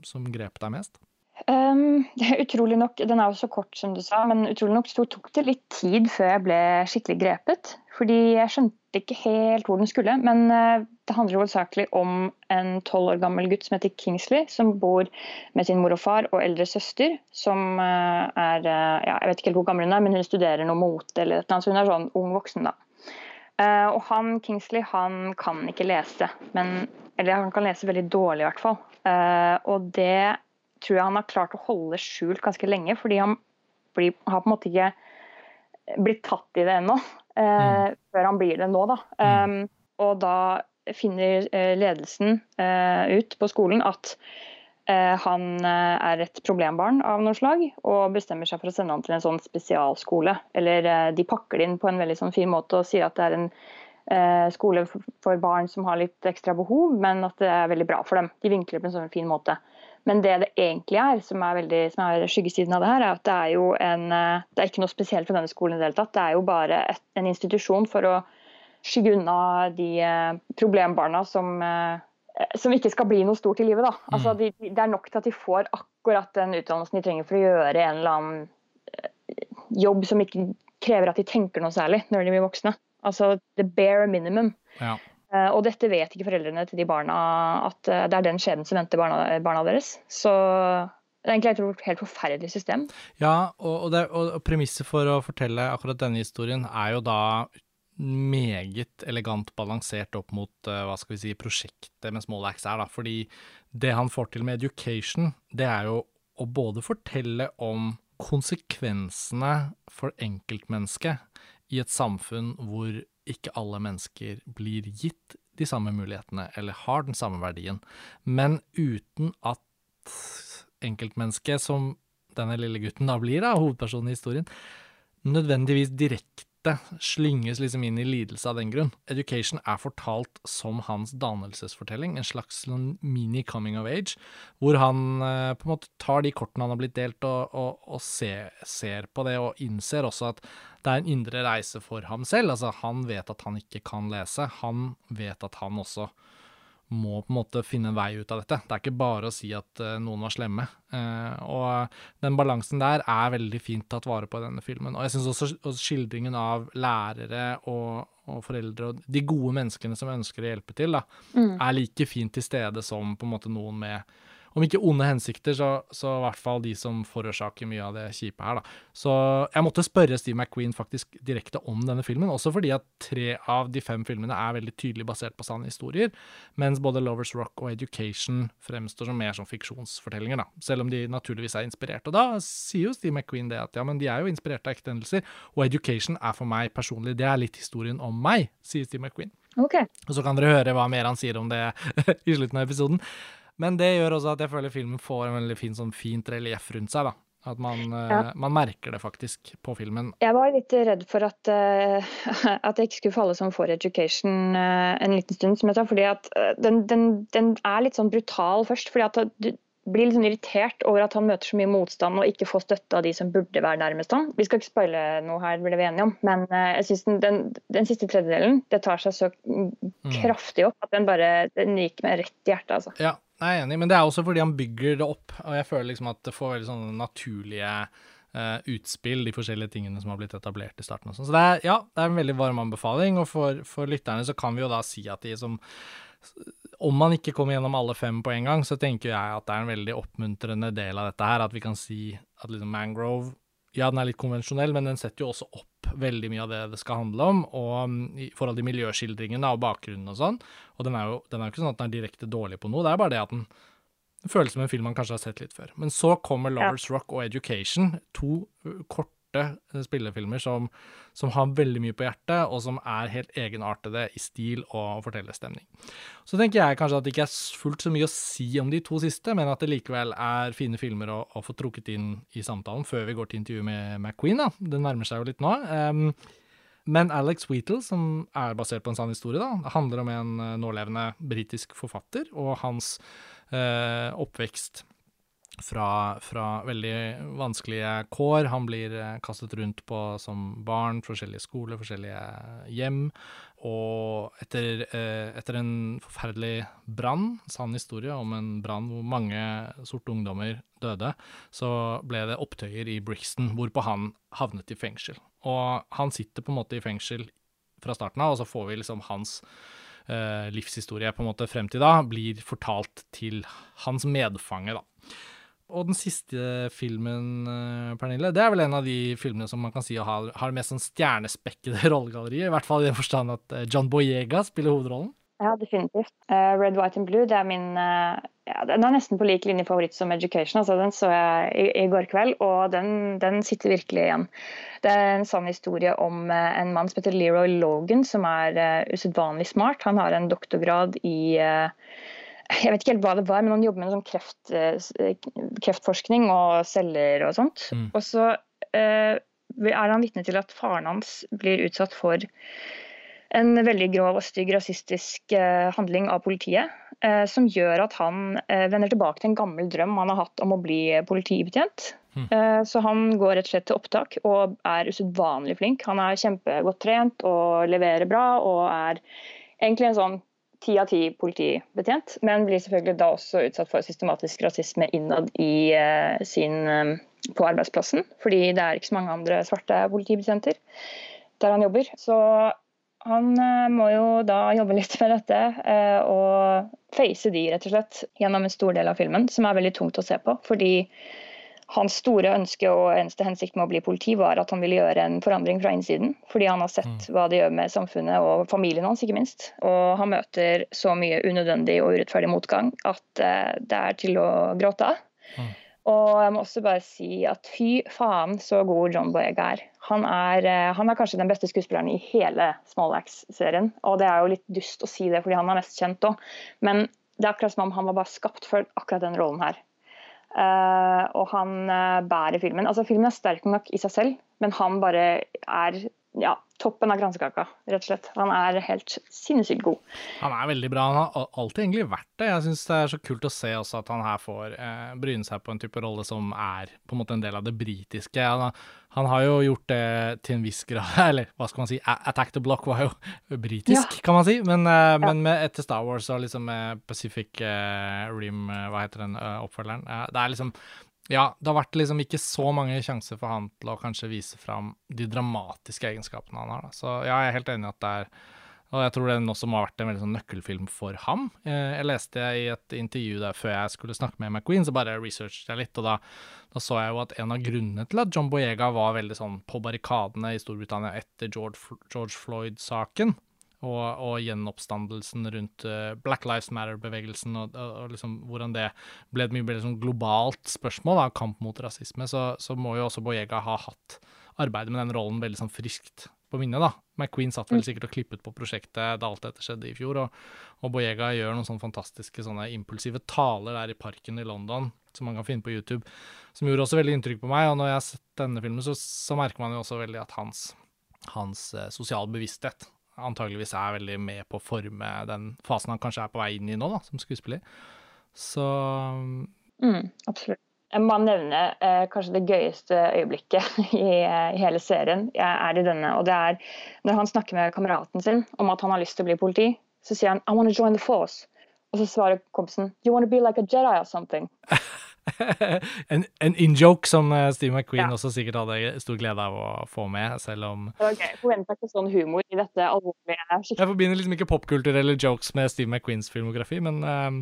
som grep deg mest? Um, det utrolig nok, Den er jo så kort, som du sa, men utrolig nok så tok det litt tid før jeg ble skikkelig grepet. Fordi jeg skjønte ikke helt hvor den skulle. Men uh, det handler hovedsakelig om en tolv år gammel gutt som heter Kingsley, som bor med sin mor og far og eldre søster, som uh, er uh, ja, Jeg vet ikke helt hvor gammel hun er, men hun studerer noe mote eller noe, så hun er sånn ung voksen, da. og han Kingsley han kan ikke lese, men, eller han kan lese veldig dårlig i hvert fall. og det tror jeg han har klart å holde skjult ganske lenge, fordi han blir, har på en måte ikke blitt tatt i det ennå. Eh, mm. Før han blir det nå, da. Um, og da finner eh, ledelsen eh, ut på skolen at eh, han er et problembarn av noe slag, og bestemmer seg for å sende han til en sånn spesialskole. Eller de pakker det inn på en veldig sånn fin måte og sier at det er en skole for barn som har litt ekstra behov, men at det er veldig bra for dem. De vinkler på en sånn fin måte. Men det det egentlig er, som er, veldig, som er skyggesiden av det her, er at det er jo en Det er ikke noe spesielt for denne skolen i det hele tatt. Det er jo bare et, en institusjon for å skygge unna de eh, problembarna som, eh, som ikke skal bli noe stort i livet. Da. Altså, mm. de, det er nok til at de får akkurat den utdannelsen de trenger for å gjøre en eller annen jobb som ikke krever at de tenker noe særlig når de blir voksne. Altså the bare minimum. Ja. Eh, og dette vet ikke foreldrene til de barna, at eh, det er den skjebnen som venter barna, barna, deres. Så det er egentlig et helt forferdelig system. Ja, og, og, og premisset for å fortelle akkurat denne historien er jo da meget elegant balansert opp mot uh, hva skal vi si, prosjektet med Small Axe er. da, fordi det han får til med Education, det er jo å både fortelle om konsekvensene for enkeltmennesket i et samfunn hvor ikke alle mennesker blir gitt de samme mulighetene eller har den samme verdien, men uten at enkeltmennesket, som denne lille gutten da blir, da, hovedpersonen i historien, nødvendigvis direkte slynges liksom inn i lidelse av den grunn. Education er fortalt som hans dannelsesfortelling, en slags sånn mini coming of age, hvor han eh, på en måte tar de kortene han har blitt delt, og, og, og ser, ser, på det, og innser også at det er en indre reise for ham selv. Altså, han vet at han ikke kan lese. Han vet at han også må på en måte finne en vei ut av dette. Det er ikke bare å si at uh, noen var slemme. Uh, og den balansen der er veldig fint tatt vare på i denne filmen. Og jeg syns også, også, skildringen av lærere og, og, foreldre og de gode menneskene som ønsker å hjelpe til, da, mm. er like fint til stede som på en måte noen med om ikke onde hensikter, så, så i hvert fall de som forårsaker mye av det kjipe her, da. Så jeg måtte spørre Steve McQueen faktisk direkte om denne filmen, også fordi at tre av de fem filmene er veldig tydelig basert på sanne historier, mens både Lovers Rock og Education fremstår som mer som fiksjonsfortellinger, da. Selv om de naturligvis er inspirert. Og da sier jo Steve McQueen det at ja, men de er jo inspirert av ekte hendelser, og Education er for meg personlig, det er litt historien om meg, sier Steve McQueen. Okay. Og så kan dere høre hva mer han sier om det (laughs) i slutten av episoden. Men det gjør også at jeg føler filmen får en veldig fin, sånn fint relieff rundt seg. da. At man, eh, ja. man, merker det faktisk på filmen. Jeg var litt redd for at, uh, (laughs) at jeg ikke skulle falle som for education uh, en liten stund, som jeg sa. fordi at den, den, den, er litt sånn brutal først. fordi at du blir litt sånn irritert over at han møter så mye motstand og ikke får støtte av de som burde være nærmest han. Vi skal ikke spoile noe her, ble vi enige om, men jeg synes den, den, den, siste tredjedelen det tar seg så mm. kraftig opp at den bare den gikk meg rett i hjertet. altså. Ja, jeg er enig, men det er også fordi han bygger det opp, og jeg føler liksom at det får veldig sånne naturlige uh, utspill, de forskjellige tingene som har blitt etablert i starten. Og sånn. så det er, ja, det er en veldig varm anbefaling, og for, for, lytterne så kan vi jo da si at de som Om man ikke kommer gjennom alle fem på en gang, så tenker jeg at det er en veldig oppmuntrende del av dette her, at vi kan si at liksom Mangrove ja, den er litt konvensjonell, men den setter jo også opp veldig mye av det det skal handle om, og um, i forhold til miljøskildringene og bakgrunnen og sånn. Og den er jo den er jo ikke sånn at den er direkte dårlig på noe, det er bare det at den føles som en film man kanskje har sett litt før. Men så kommer Lovers ja. Rock og Education, to kort korte eh, spillefilmer som, som, har veldig mye på hjertet, og som er helt egenartede i stil og fortellerstemning. Så tenker jeg kanskje at det ikke er fullt så mye å si om de to siste, men at det likevel er fine filmer å, å få trukket inn i samtalen før vi går til intervju med McQueen. da. Det nærmer seg jo litt nå. Um, men Alex Wheatle, som er basert på en sann historie, da, handler om en uh, nålevende britisk forfatter og hans uh, oppvekst fra, fra, veldig vanskelige kår. Han blir eh, kastet rundt på som barn, forskjellige skoler, forskjellige hjem. Og etter, eh, etter en forferdelig brann, sann historie om en brann hvor mange sorte ungdommer døde, så ble det opptøyer i Brixton, hvorpå han havnet i fengsel. Og han sitter på en måte i fengsel fra starten av, og så får vi liksom hans eh, livshistorie på en måte frem til da, blir fortalt til hans medfange, da. Og den siste filmen, eh, Pernille, det er vel en av de filmene som man kan si har, har mest sånn stjernespekkede (laughs) rollegalleriet. I hvert fall i den forstand at eh, John Boyega spiller hovedrollen. Ja, definitivt. Uh, Red, White and Blue det er min uh, ja, Den er nesten på lik linje favoritt som Education. altså Den så jeg i, i går kveld, og den, den, sitter virkelig igjen. Det er en sann historie om uh, en mann som heter Leroy Logan, som er usedvanlig smart. Han har en doktorgrad i uh, jeg vet ikke helt hva det var, men han jobber med sånn kreft, eh, kreftforskning og celler og sånt. Mm. Og så eh, er han vitne til at faren hans blir utsatt for en veldig grov og stygg rasistisk eh, handling av politiet. Eh, som gjør at han eh, vender tilbake til en gammel drøm han har hatt om å bli politibetjent. Mm. Eh, så han går rett og slett til opptak og er usedvanlig flink. Han er kjempegodt trent og leverer bra og er egentlig en sånn ti av ti politibetjent, men blir selvfølgelig da også utsatt for systematisk rasisme innad i uh, sin, um, på arbeidsplassen. Fordi det er ikke så mange andre svarte politibetjenter der han jobber. Så han uh, må jo da jobbe litt med dette og face de, rett og slett, gjennom en stor del av filmen, som er veldig tungt å se på. fordi hans store ønske og eneste hensikt med å bli politi var at han ville gjøre en forandring fra innsiden. Fordi han har sett mm. hva det gjør med samfunnet og familien hans, ikke minst. Og han møter så mye unødvendig og urettferdig motgang at uh, det er til å gråte av. Mm. Og jeg må også bare si at fy faen så god John Boyega er. Han er, uh, han er kanskje den beste skuespilleren i hele Smallax-serien. Og det er jo litt dust å si det fordi han er mest kjent òg, men det er akkurat som om han var bare skapt for akkurat den rollen her. Uh, og han uh, bærer filmen. Altså Filmen er sterk nok i seg selv, men han bare er ja, toppen av kransekaka, rett og slett. Han er helt sinnssykt god. Han er veldig bra. Han har alltid egentlig vært det. Jeg syns det er så kult å se også at han her får eh, bryne seg på en type rolle som er på en måte en del av det britiske. Han, han, har jo gjort det til en viss grad, (laughs) eller hva skal man si, Attack the Block var jo (laughs) britisk, ja. kan man si. Men, eh, ja. men med, etter Star Wars og liksom Pacific eh, Rim, eh, hva heter den uh, oppfølgeren, det er liksom ja, det har vært liksom ikke så mange sjanser for han til å kanskje vise fram de dramatiske egenskapene han har. Da. Så ja, jeg er helt enig i at det er Og jeg tror den også må ha vært en veldig sånn nøkkelfilm for ham. Eh, jeg leste i et intervju der før jeg skulle snakke med McQueen, så bare researchet jeg litt, og da, da, så jeg jo at en av grunnene til at John Boyega var veldig sånn på barrikadene i Storbritannia etter George, George Floyd-saken, og, og gjenoppstandelsen rundt uh, Black Lives Matter-bevegelsen, og, og, liksom hvordan det ble et mye mer liksom globalt spørsmål, da, kamp mot rasisme, så, så, må jo også Boyega ha hatt arbeidet med den rollen veldig sånn friskt på minnet. da. McQueen satt vel mm. sikkert og klippet på prosjektet da alt dette skjedde i fjor, og, og Boyega gjør noen sånne fantastiske sånne impulsive taler der i parken i London, som man kan finne på YouTube, som gjorde også veldig inntrykk på meg. Og når jeg har sett denne filmen, så, så merker man jo også veldig at hans, hans eh, sosial bevissthet antageligvis er veldig med på å forme den fasen han kanskje er på vei inn i nå, da, som skuespiller. Så mm, Absolutt. Jeg må nevne eh, kanskje det gøyeste øyeblikket (laughs) i, i, hele serien. Jeg er i denne, og det er når han snakker med kameraten sin om at han har lyst til å bli politi. Så sier han 'I want to join the force'. Og så svarer kompisen 'You want to be like a Jedi or something'. (laughs) (laughs) en, en in-joke som eh, Steve McQueen ja. også sikkert hadde stor glede av å få med, selv om okay, Forventer ikke sånn humor i dette alvorlige Jeg forbinder liksom ikke popkulturelle jokes med Steve McQueens filmografi, men um,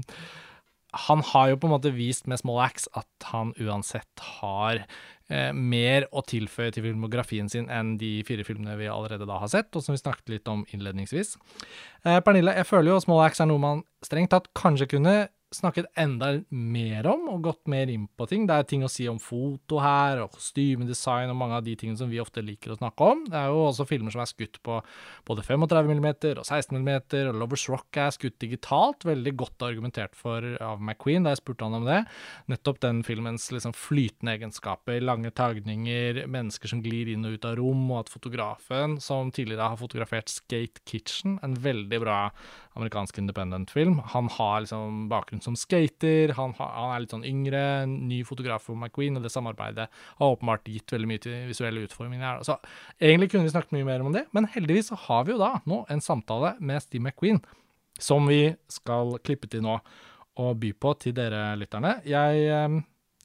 han har jo på en måte vist med Small Axe at han uansett har eh, mer å tilføye til filmografien sin enn de fire filmene vi allerede da har sett, og som vi snakket litt om innledningsvis. Eh, Pernille, jeg føler jo Small Axe er noe man strengt tatt kanskje kunne snakket enda mer om, og gått mer inn på ting. Det er ting å si om foto her, og kostymedesign, og mange av de tingene som vi ofte liker å snakke om. Det er jo også filmer som er skutt på både 35 mm og 16 mm, og Lovers Rock er skutt digitalt. Veldig godt argumentert for av McQueen da jeg spurte han om det. Nettopp den filmens liksom flytende egenskaper, lange tagninger, mennesker som glir inn og ut av rom, og at fotografen, som tidligere har fotografert Skate Kitchen, en veldig bra amerikansk independent-film, han har liksom bakgrunn som skater, han, han, er litt sånn yngre, ny fotograf for McQueen, og det samarbeidet har åpenbart gitt veldig mye til visuelle utforminger her. Så egentlig kunne vi snakket mye mer om det, men heldigvis så har vi jo da nå en samtale med Steve McQueen, som vi skal klippe til nå og by på til dere lytterne. Jeg ehm,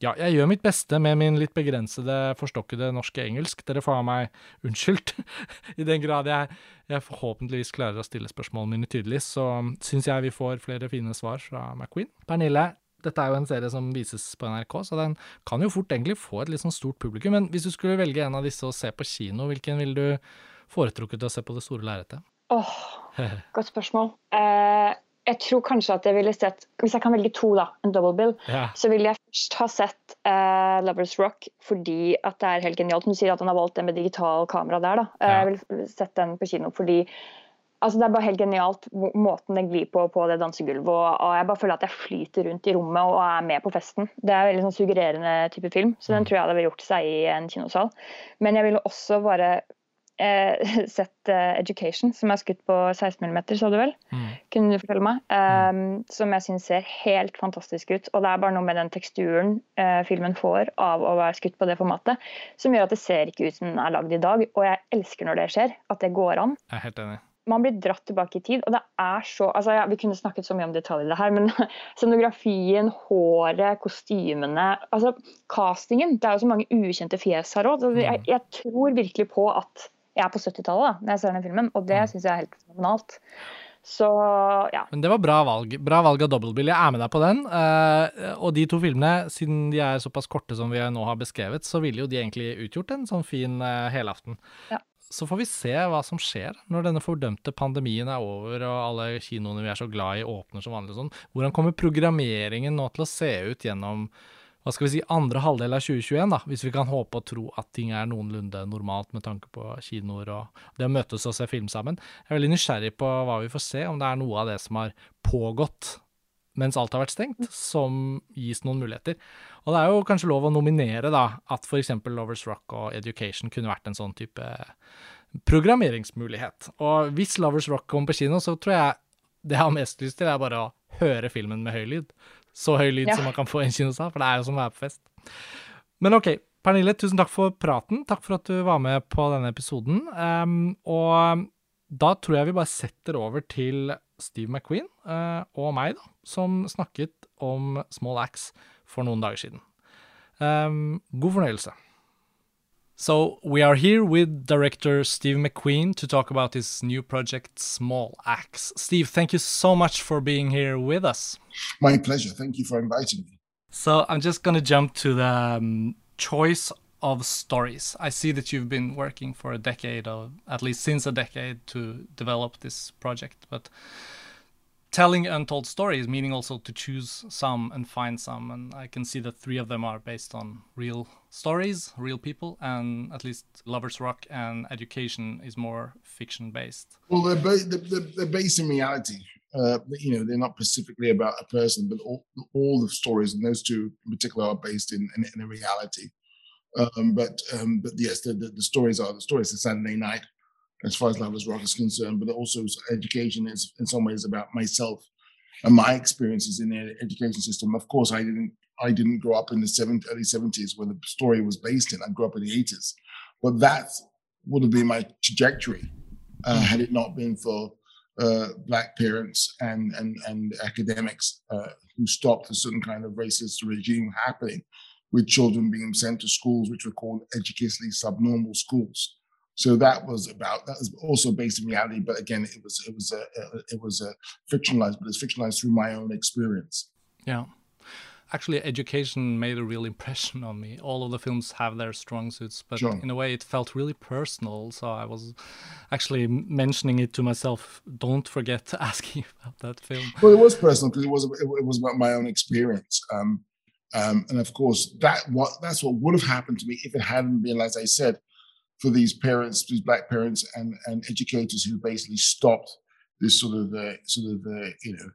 ja, jeg gjør mitt beste med min litt begrensede, forstokkede norske engelsk. Dere får ha meg unnskyldt. (laughs) I den grad jeg, jeg, forhåpentligvis klarer å stille spørsmålene mine tydelig, så syns jeg vi får flere fine svar fra McQueen. Pernille, dette er jo en serie som vises på NRK, så den kan jo fort egentlig få et litt sånn stort publikum. Men hvis du skulle velge en av disse å se på kino, hvilken ville du foretrukket å se på det store lerretet? Åh, oh, (laughs) godt spørsmål. Uh, jeg tror kanskje at jeg ville sett Hvis jeg kan velge to, da, en double bill, ja. så ville jeg først ha sett uh, Lovers Rock fordi at det er helt genialt. Hun sier at han har valgt den med digital kamera der. da. Ja. Jeg ville sett den på kino fordi altså det er bare helt genialt måten den glir på på det dansegulvet. Og, og, jeg bare føler at jeg flyter rundt i rommet og er med på festen. Det er en veldig sånn suggererende type film, så den mm. tror jeg hadde gjort seg i en kinosal. Men jeg ville også bare eh, (laughs) sett eh, Education, som er skutt på 16 mm, sa du vel? Mm. Kunne du fortelle meg? Um, som jeg syns ser helt fantastisk ut. Og det er bare noe med den teksturen eh, filmen får av å være skutt på det formatet, som gjør at det ser ikke ut som den er lagd i dag. Og jeg elsker når det skjer, at det går an. Jeg er helt enig. Man blir dratt tilbake i tid, og det er så altså ja, Vi kunne snakket så mye om detaljer i det her, men (laughs) scenografien, håret, kostymene altså Castingen. Det er jo så mange ukjente fjes her òg. Jeg, jeg tror virkelig på at jeg er på 70-tallet når jeg ser den filmen, og det mm. syns jeg er helt fenomenalt. Så ja. Men det var bra valg. Bra valg av dobbeltbill. Jeg er med deg på den. Uh, og de to filmene, siden de er såpass korte som vi nå har beskrevet, så ville jo de egentlig utgjort en sånn fin uh, helaften. Ja. Så får vi se hva som skjer når denne fordømte pandemien er over og alle kinoene vi er så glad i åpner som vanlig. Sånn. Hvordan kommer programmeringen nå til å se ut gjennom hva skal vi si, andre halvdel av 2021, da, hvis vi kan håpe og tro at ting er noenlunde normalt med tanke på kinoer og det å møtes og se film sammen. Jeg er veldig nysgjerrig på hva vi får se, om det er noe av det som har pågått mens alt har vært stengt, som gis noen muligheter. Og det er jo kanskje lov å nominere da, at f.eks. Lovers Rock og Education kunne vært en sånn type programmeringsmulighet. Og hvis Lovers Rock kommer på kino, så tror jeg det jeg har mest lyst til, er bare å høre filmen med høy lyd. Så høy lyd ja. som man kan få i en kinosal, for det er jo som å være på fest. Men OK, Pernille, tusen takk for praten. Takk for at du var med på denne episoden. Um, og da tror jeg vi bare setter over til Steve McQueen uh, og meg, da, som snakket om Small Axe for noen dager siden. Um, god fornøyelse. So, we are here with director Steve McQueen to talk about his new project, Small Axe. Steve, thank you so much for being here with us. My pleasure. Thank you for inviting me. So, I'm just going to jump to the um, choice of stories. I see that you've been working for a decade, or at least since a decade, to develop this project. But telling untold stories, meaning also to choose some and find some. And I can see that three of them are based on real stories, real people, and at least Lovers Rock and Education is more fiction based. Well, they're, ba- they're, they're based in reality. Uh, you know, they're not specifically about a person, but all, all the stories, and those two in particular, are based in, in, in a reality. Um, but um, but yes, the, the, the, stories are the stories of Saturday night as far as Lovers Rock is concerned, but also education is in some ways about myself and my experiences in the education system. Of course, I didn't I didn't grow up in the 70, early 70s where the story was based in. I grew up in the 80s. But that would have been my trajectory uh, had it not been for uh, black parents and and, and academics uh, who stopped a certain kind of racist regime happening with children being sent to schools which were called educationally subnormal schools. So that was about that was also based in reality, but again, it was it was a, it was a fictionalized, but it's fictionalized through my own experience. Yeah, actually, education made a real impression on me. All of the films have their strong suits, but sure. in a way, it felt really personal. So I was actually mentioning it to myself. Don't forget (laughs) asking about that film. Well, it was personal because it was it, was about my own experience. Um, um, and of course, that what that's what would have happened to me if it hadn't been, as I said, for these parents, these black parents and, and educators who basically stopped this sort of uh, sort of uh, you know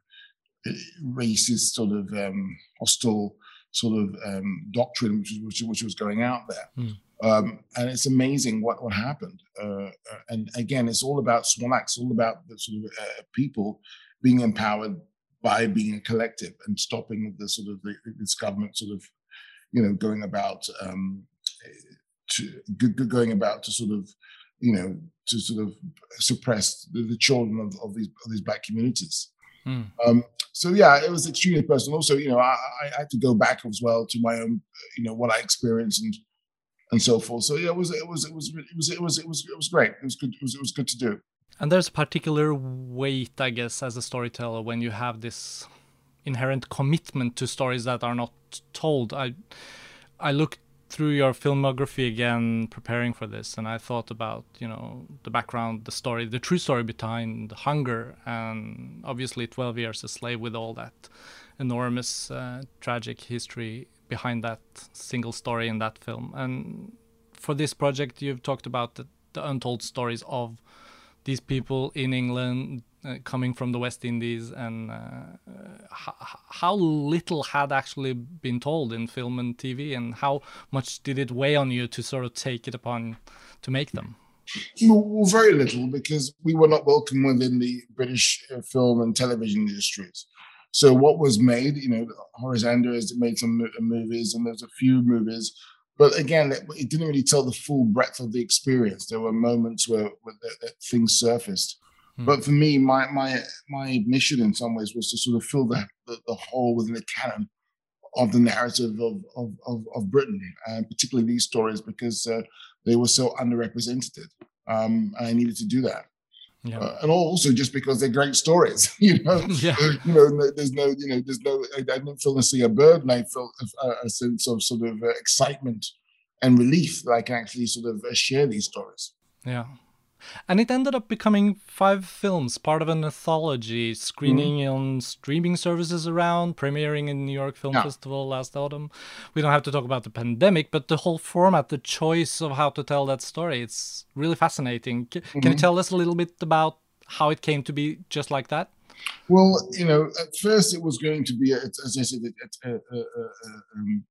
uh, racist sort of um, hostile sort of um, doctrine which, which, which was going out there. Mm. Um, and it's amazing what what happened. Uh, uh and again, it's all about Swan It's all about the sort of uh, people being empowered by being a collective and stopping the sort of the, this government sort of you know going about um, to, going about to sort of, you know, to sort of suppress the, the children of, of, these of these black communities. Mm. Um, so yeah, it was extremely personal. Also, you know, I, I, had to go back as well to my own, you know, what I experienced and and so forth. So yeah, it was it was it was it was it was it was it was great. It was good. It was it was good to do. And there's a particular weight, I guess, as a storyteller when you have this inherent commitment to stories that are not told. I I looked through your filmography again preparing for this and i thought about you know the background the story the true story behind hunger and obviously 12 years a slave with all that enormous uh, tragic history behind that single story in that film. And for this project you've talked about the, the untold stories of these people in england uh, coming from the West Indies, and uh, how little had actually been told in film and TV, and how much did it weigh on you to sort of take it upon to make them? Well, very little, because we were not welcome within the British uh, film and television industries. So what was made, you know, Horace Andrews made some movies, and there's a few movies, but again, it, it, didn't really tell the full breadth of the experience. There were moments where, where things surfaced Hmm. But for me, my my my mission in some ways was to sort of fill the the, the hole within the canon of the narrative of of, of, of Britain, and particularly these stories because uh, they were so underrepresented, um, I needed to do that. Yeah. Uh, and also just because they're great stories, (laughs) you know. (laughs) Yeah. You know, there's no, you know, there's no. I didn't feel necessarily a burden. I felt a, a sense of sort of uh, excitement and relief that I can actually sort of uh, share these stories. Yeah. And it ended up becoming five films, part of an anthology, screening mm. on streaming services around, premiering in New York Film yeah. Festival last autumn. We don't have to talk about the pandemic, but the whole format, the choice of how to tell that story, it's really fascinating. C- mm-hmm. Can you mm-hmm. tell us a little bit about how it came to be just like that? Well, you know, at first it was going to be, a, as I said, a, a, um,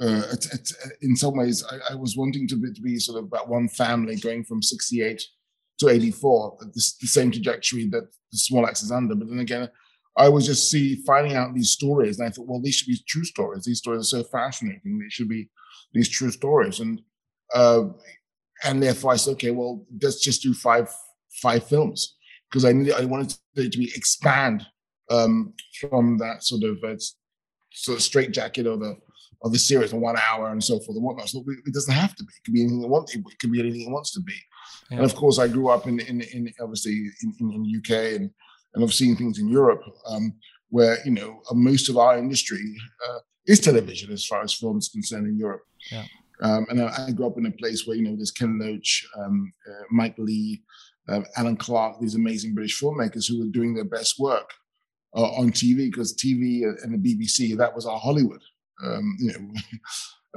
uh, it's, in some ways, I, I, was wanting to be, to be sort of about one family going from 68 to 84, the, the same trajectory that the small axe is under. But then again, I was just see finding out these stories, and I thought, well, these should be true stories. These stories are so fascinating. They should be these true stories, and uh, and therefore I said, okay, well, let's just do five five films because I needed I wanted it to be expand um, from that sort of uh, sort of straight jacket of the of the series for one hour and so forth and whatnot. So it doesn't have to be. It could be anything it wants. It could be anything it wants to be. Yeah. And of course, I grew up in in, in obviously in, in, the UK and and I've seen things in Europe um, where you know most of our industry uh, is television as far as film is concerned in Europe. Yeah. Um, and I, I, grew up in a place where you know there's Ken Loach, um, uh, Mike Leigh, uh, Alan Clarke, these amazing British filmmakers who were doing their best work uh, on TV because TV and the BBC that was our Hollywood. Um, you know,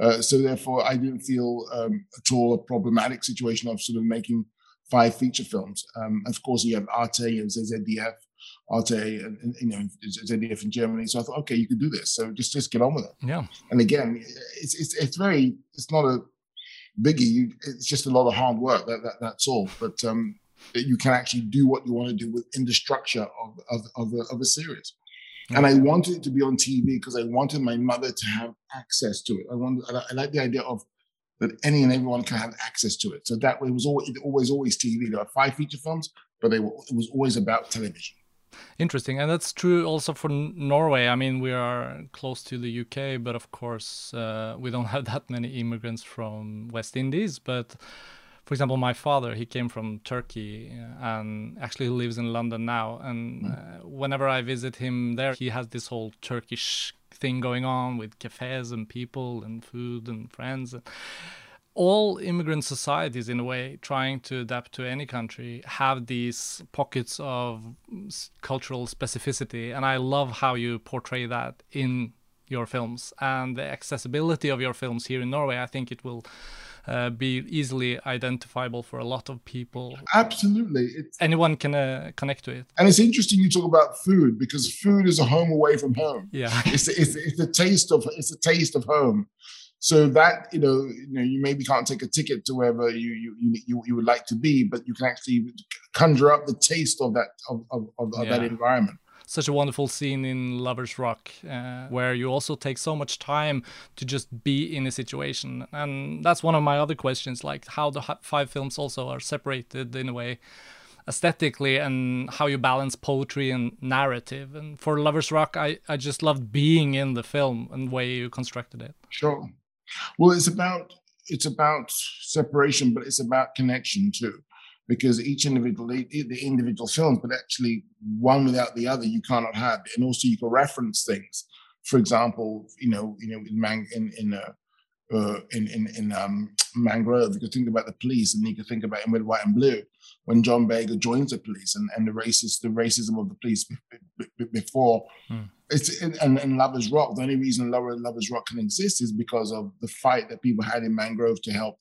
(laughs) uh, so therefore I didn't feel um, at all a problematic situation of sort of making five feature films. Um, of course, you have Arte, and ZDF, Arte, and, and, you know ZDF in Germany. So I thought, okay, you could do this. So just just get on with it. Yeah. And again, it's it's it's very it's not a biggie. You, it's just a lot of hard work. That, that that's all. But um, you can actually do what you want to do within the structure of of of a, of a series. And I wanted it to be on TV because I wanted my mother to have access to it. I wanted I, I like the idea of that any and everyone can have access to it. So that way it was always always always TV. There are five feature films, but they were, it was always about television. Interesting, and that's true also for Norway. I mean, we are close to the UK, but of course, uh, we don't (laughs) have that many immigrants from West Indies. But for example, my father, he came from Turkey uh, and actually lives in London now. And mm. uh, whenever I visit him there, he has this whole Turkish thing going on with cafes and people and food and friends. All immigrant societies, in a way, trying to adapt to any country, have these pockets of cultural specificity. And I love how you portray that in your films and the accessibility of your films here in Norway. I think it will uh, be easily identifiable for a lot of people. Absolutely. It's, Anyone can uh, connect to it. And it's interesting you talk about food because food is a home away from home. Yeah. (laughs) it's, it's, it's the taste of it's a taste of home. So that you know, you know, you maybe can't take a ticket to wherever you you you, you would like to be, but you can actually conjure up the taste of that of, of, of yeah. that environment such a wonderful scene in Lovers Rock uh, where you also take so much time to just be in a situation. And that's one of my other questions, like how the five films also are separated in a way aesthetically and how you balance poetry and narrative. And for Lovers Rock, I, I just loved being in the film and the way you constructed it. Sure. Well, it's about it's about separation, but it's about connection too because each individual the individual films, but actually one without the other you cannot have. And also you can reference things. For example, you know, you know, in man, in in uh, uh, in in, in um, Mangrove, you could think about the police, and you could think about in Red, White, and Blue when John Boyega joins the police and, and the racist the racism of the police before. Hmm. It's in, and, and Lovers Rock. The only reason Lovers Rock can exist is because of the fight that people had in Mangrove to help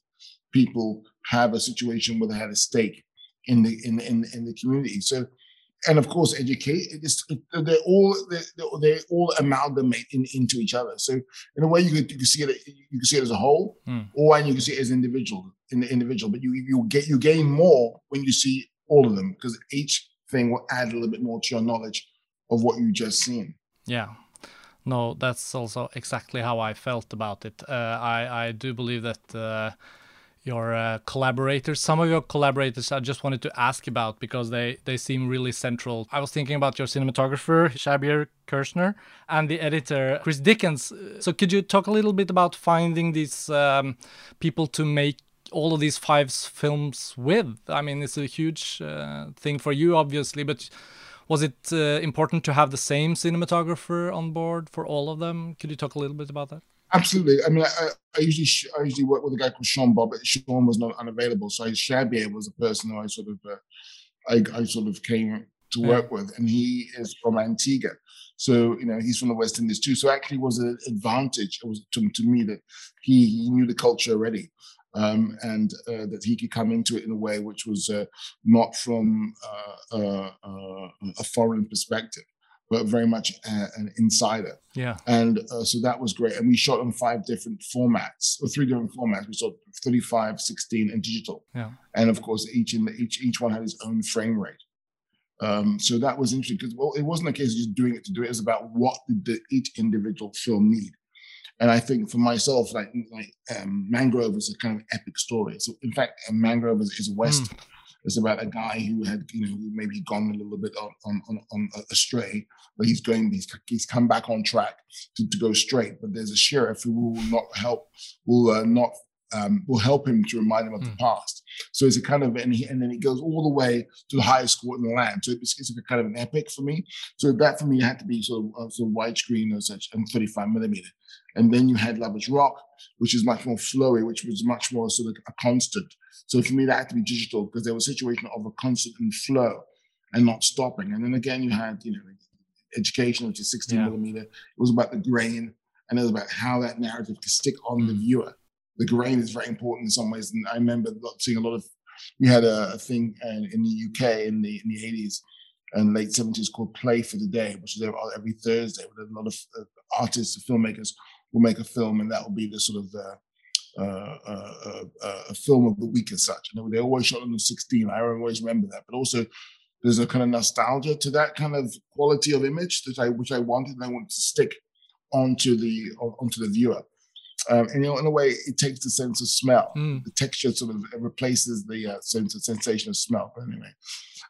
people have a situation where they had a stake in the in in, in the community. So, and of course, educate. It's, they're all they're, they all amalgamate in, into each other. So, in a way, you could you can see it you can see it as a whole, mm. or and you can see it as individual in the individual. But you you get you gain more when you see all of them because each thing will add a little bit more to your knowledge of what you just seen. Yeah. No, that's also exactly how I felt about it. Uh, I I do believe that. Uh, your uh, collaborators. Some of your collaborators i just wanted to ask about because they they seem really central. I was thinking about your cinematographer shabir kirshner and the editor chris dickens. So could you talk a little bit about finding these um, people to make all of these five films with? I mean it's a huge uh, thing for you obviously but was it uh, important to have the same cinematographer on board for all of them? Could you talk a little bit about that Absolutely. I mean, I, I, usually I usually work with a guy called Sean Bob, but Sean was not unavailable, so Shabir was a person who I sort of uh, I, I, sort of came to work yeah. with, and he is from Antigua, so you know he's from the West Indies too. So actually, was an advantage. It was to, to me that he, he knew the culture already. Um, and uh, that he could come into it in a way which was uh, not from uh, uh, uh, a foreign perspective but very much uh, an insider. Yeah. And uh, so that was great. And we shot on five different formats, or three different formats. We shot 35, 16, and digital. Yeah. And of course, each in the, each each one had its own frame rate. Um, so that was interesting because well, it wasn't a case of just doing it to do it. It was about what did the, each individual film need. And I think for myself, like like um, Mangrove is a kind of epic story. So in fact, Mangrove is, is a western. Mm. It's about a guy who had, you know, maybe gone a little bit on on, on, on astray, but he's going, he's, he's come back on track to, to go straight. But there's a sheriff who will not help, will uh, not um, will help him to remind him of mm. the hmm. past. So it's a kind of, and, he, and then it goes all the way to the highest court in the land. So it's, it's a kind of an epic for me. So that for me had to be sort of, uh, sort of widescreen or such and 35 millimeter. And then you had Lovers Rock, which is much more flowy, which was much more sort of a constant. So for me, that had to be digital because there was a situation of a constant and flow and not stopping. And then again, you had, you know, education, which is 16 yeah. millimeter. It was about the grain and it was about how that narrative could stick on the viewer the grain is very important in some ways. And I remember seeing a lot of, we had a, a thing in, in, the UK in the in the 80s and late 70s called Play for the Day, which is every Thursday with a lot of uh, artists and filmmakers will make a film, and that will be the sort of the uh, uh, uh, a film of the week as such. And they always shot on the 16. I always remember that. But also, there's a kind of nostalgia to that kind of quality of image that I which I wanted and I wanted to stick onto the onto the viewer. Um, and you know, in a way, it takes the sense of smell. Mm. The texture sort of replaces the uh, sense of sensation of smell. But anyway,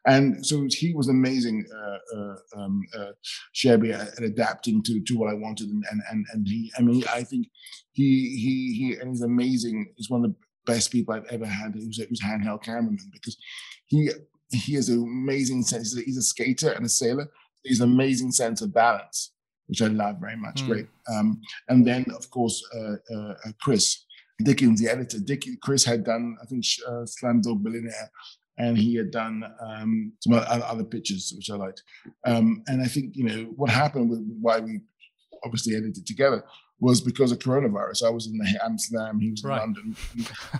and so he was amazing, uh, uh, um, uh, Shelby, at, at, adapting to to what I wanted, and and and he. I mean, I think he he he, and he's amazing. He's one of the best people I've ever had. He was a, he was a handheld cameraman because he he has an amazing sense. He's a skater and a sailor. He's an amazing sense of balance which I love very much. Mm. Great. Um, and then, of course, uh, uh, uh, Chris Dickens, the editor. Dick, Chris had done, I think, uh, Slumdog Billionaire, and he had done um, some other pictures, which I liked. Um, and I think, you know, what happened with why we obviously edited together was because of coronavirus. I was in Amsterdam, he was in right. London,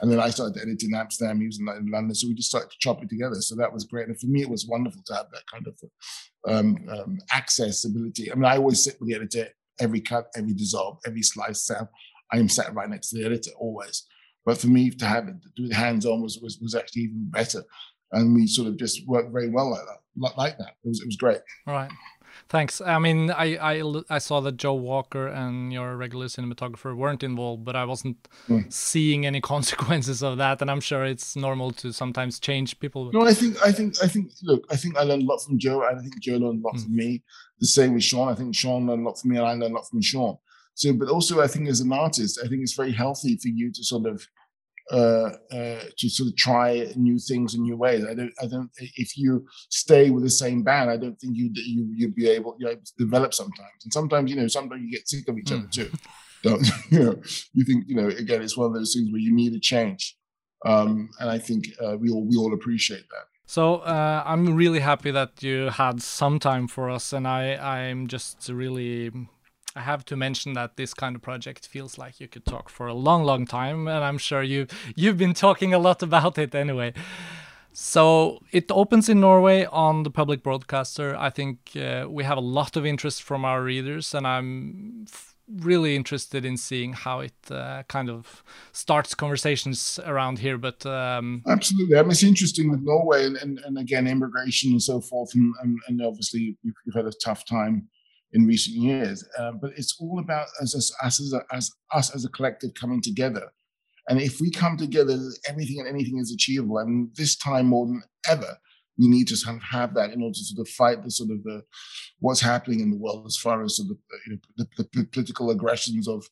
and then I started editing Amsterdam, he was in London. So we just started to chop it together. So that was great. And for me, it was wonderful to have that kind of um, um, accessibility. I mean, I always sit with the editor every cut, every dissolve, every slice sound. I am sat right next to the editor always. But for me to have it, to do it hands on was, was, was actually even better. And we sort of just worked very well like that. Like that. It was, it was great. Right. Thanks. I mean, I, I, I saw that Joe Walker and your regular cinematographer weren't involved, but I wasn't mm. seeing any (laughs) consequences of that, and I'm sure it's normal to sometimes change people. No, I think I think I think look, I think I learned a lot from Joe, and I think Joe learned a lot mm. from me. The same with Sean. I think Sean learned a lot from me, and I learned a lot from Sean. So, but also I think as an artist, I think it's very healthy for you to sort of uh, uh, to sort of try new things in new ways. I don't, I don't. If you stay with the same band, I don't think you you you'd be able, you know, to develop sometimes. And sometimes, you know, sometimes you get sick of each mm. other too. Don't (laughs) you know? You think, you know, again, it's one of those things where you need a change, um, and I think uh, we all we all appreciate that. So uh, I'm really happy that you had some time for us, and I I'm just really I have to mention that this kind of project feels like you could talk for a long, long time, and I'm sure you you've been talking a lot about it anyway. So it opens in Norway on the public broadcaster. I think uh, we have a lot of interest from our readers, and I'm really interested in seeing how it uh, kind of starts conversations around here. But um, absolutely, I mean, it's interesting with Norway and, and, and again immigration and so forth, and, and, and obviously you've, you've, had a tough time in recent years. Uh, but it's all about us as, us as, a, as us as a collective coming together. And if we come together, everything and anything is achievable. Mean, this time more than ever, we need to sort of have that in order to sort of fight the sort of the what's happening in the world as far as sort of you know, the, the, political aggressions of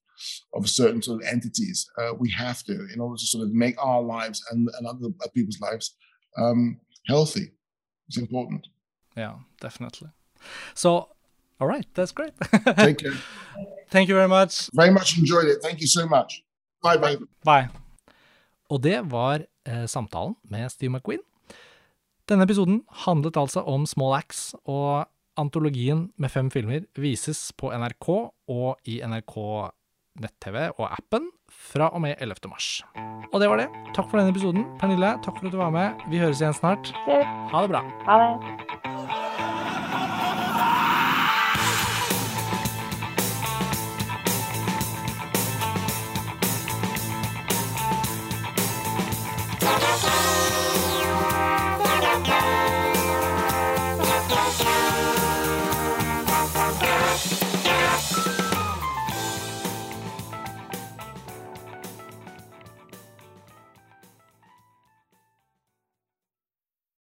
of certain sort of entities. Uh, we have to in order to sort of make our lives and, and other people's lives um, healthy. It's important. Yeah, definitely. So all right, that's great. Thank (laughs) you. Thank you very much. Very much enjoyed it. Thank you so much. Bye, bye. Bye. Og det var eh, samtalen med Steve McQueen. Denne episoden handlet altså om Small Axe, og antologien med fem filmer vises på NRK og i NRK nett-TV og appen fra og med 11. mars. Og det var det. Takk for denne episoden. Pernille, takk for at du var med. Vi høres igjen snart. Ha det bra. Ha det.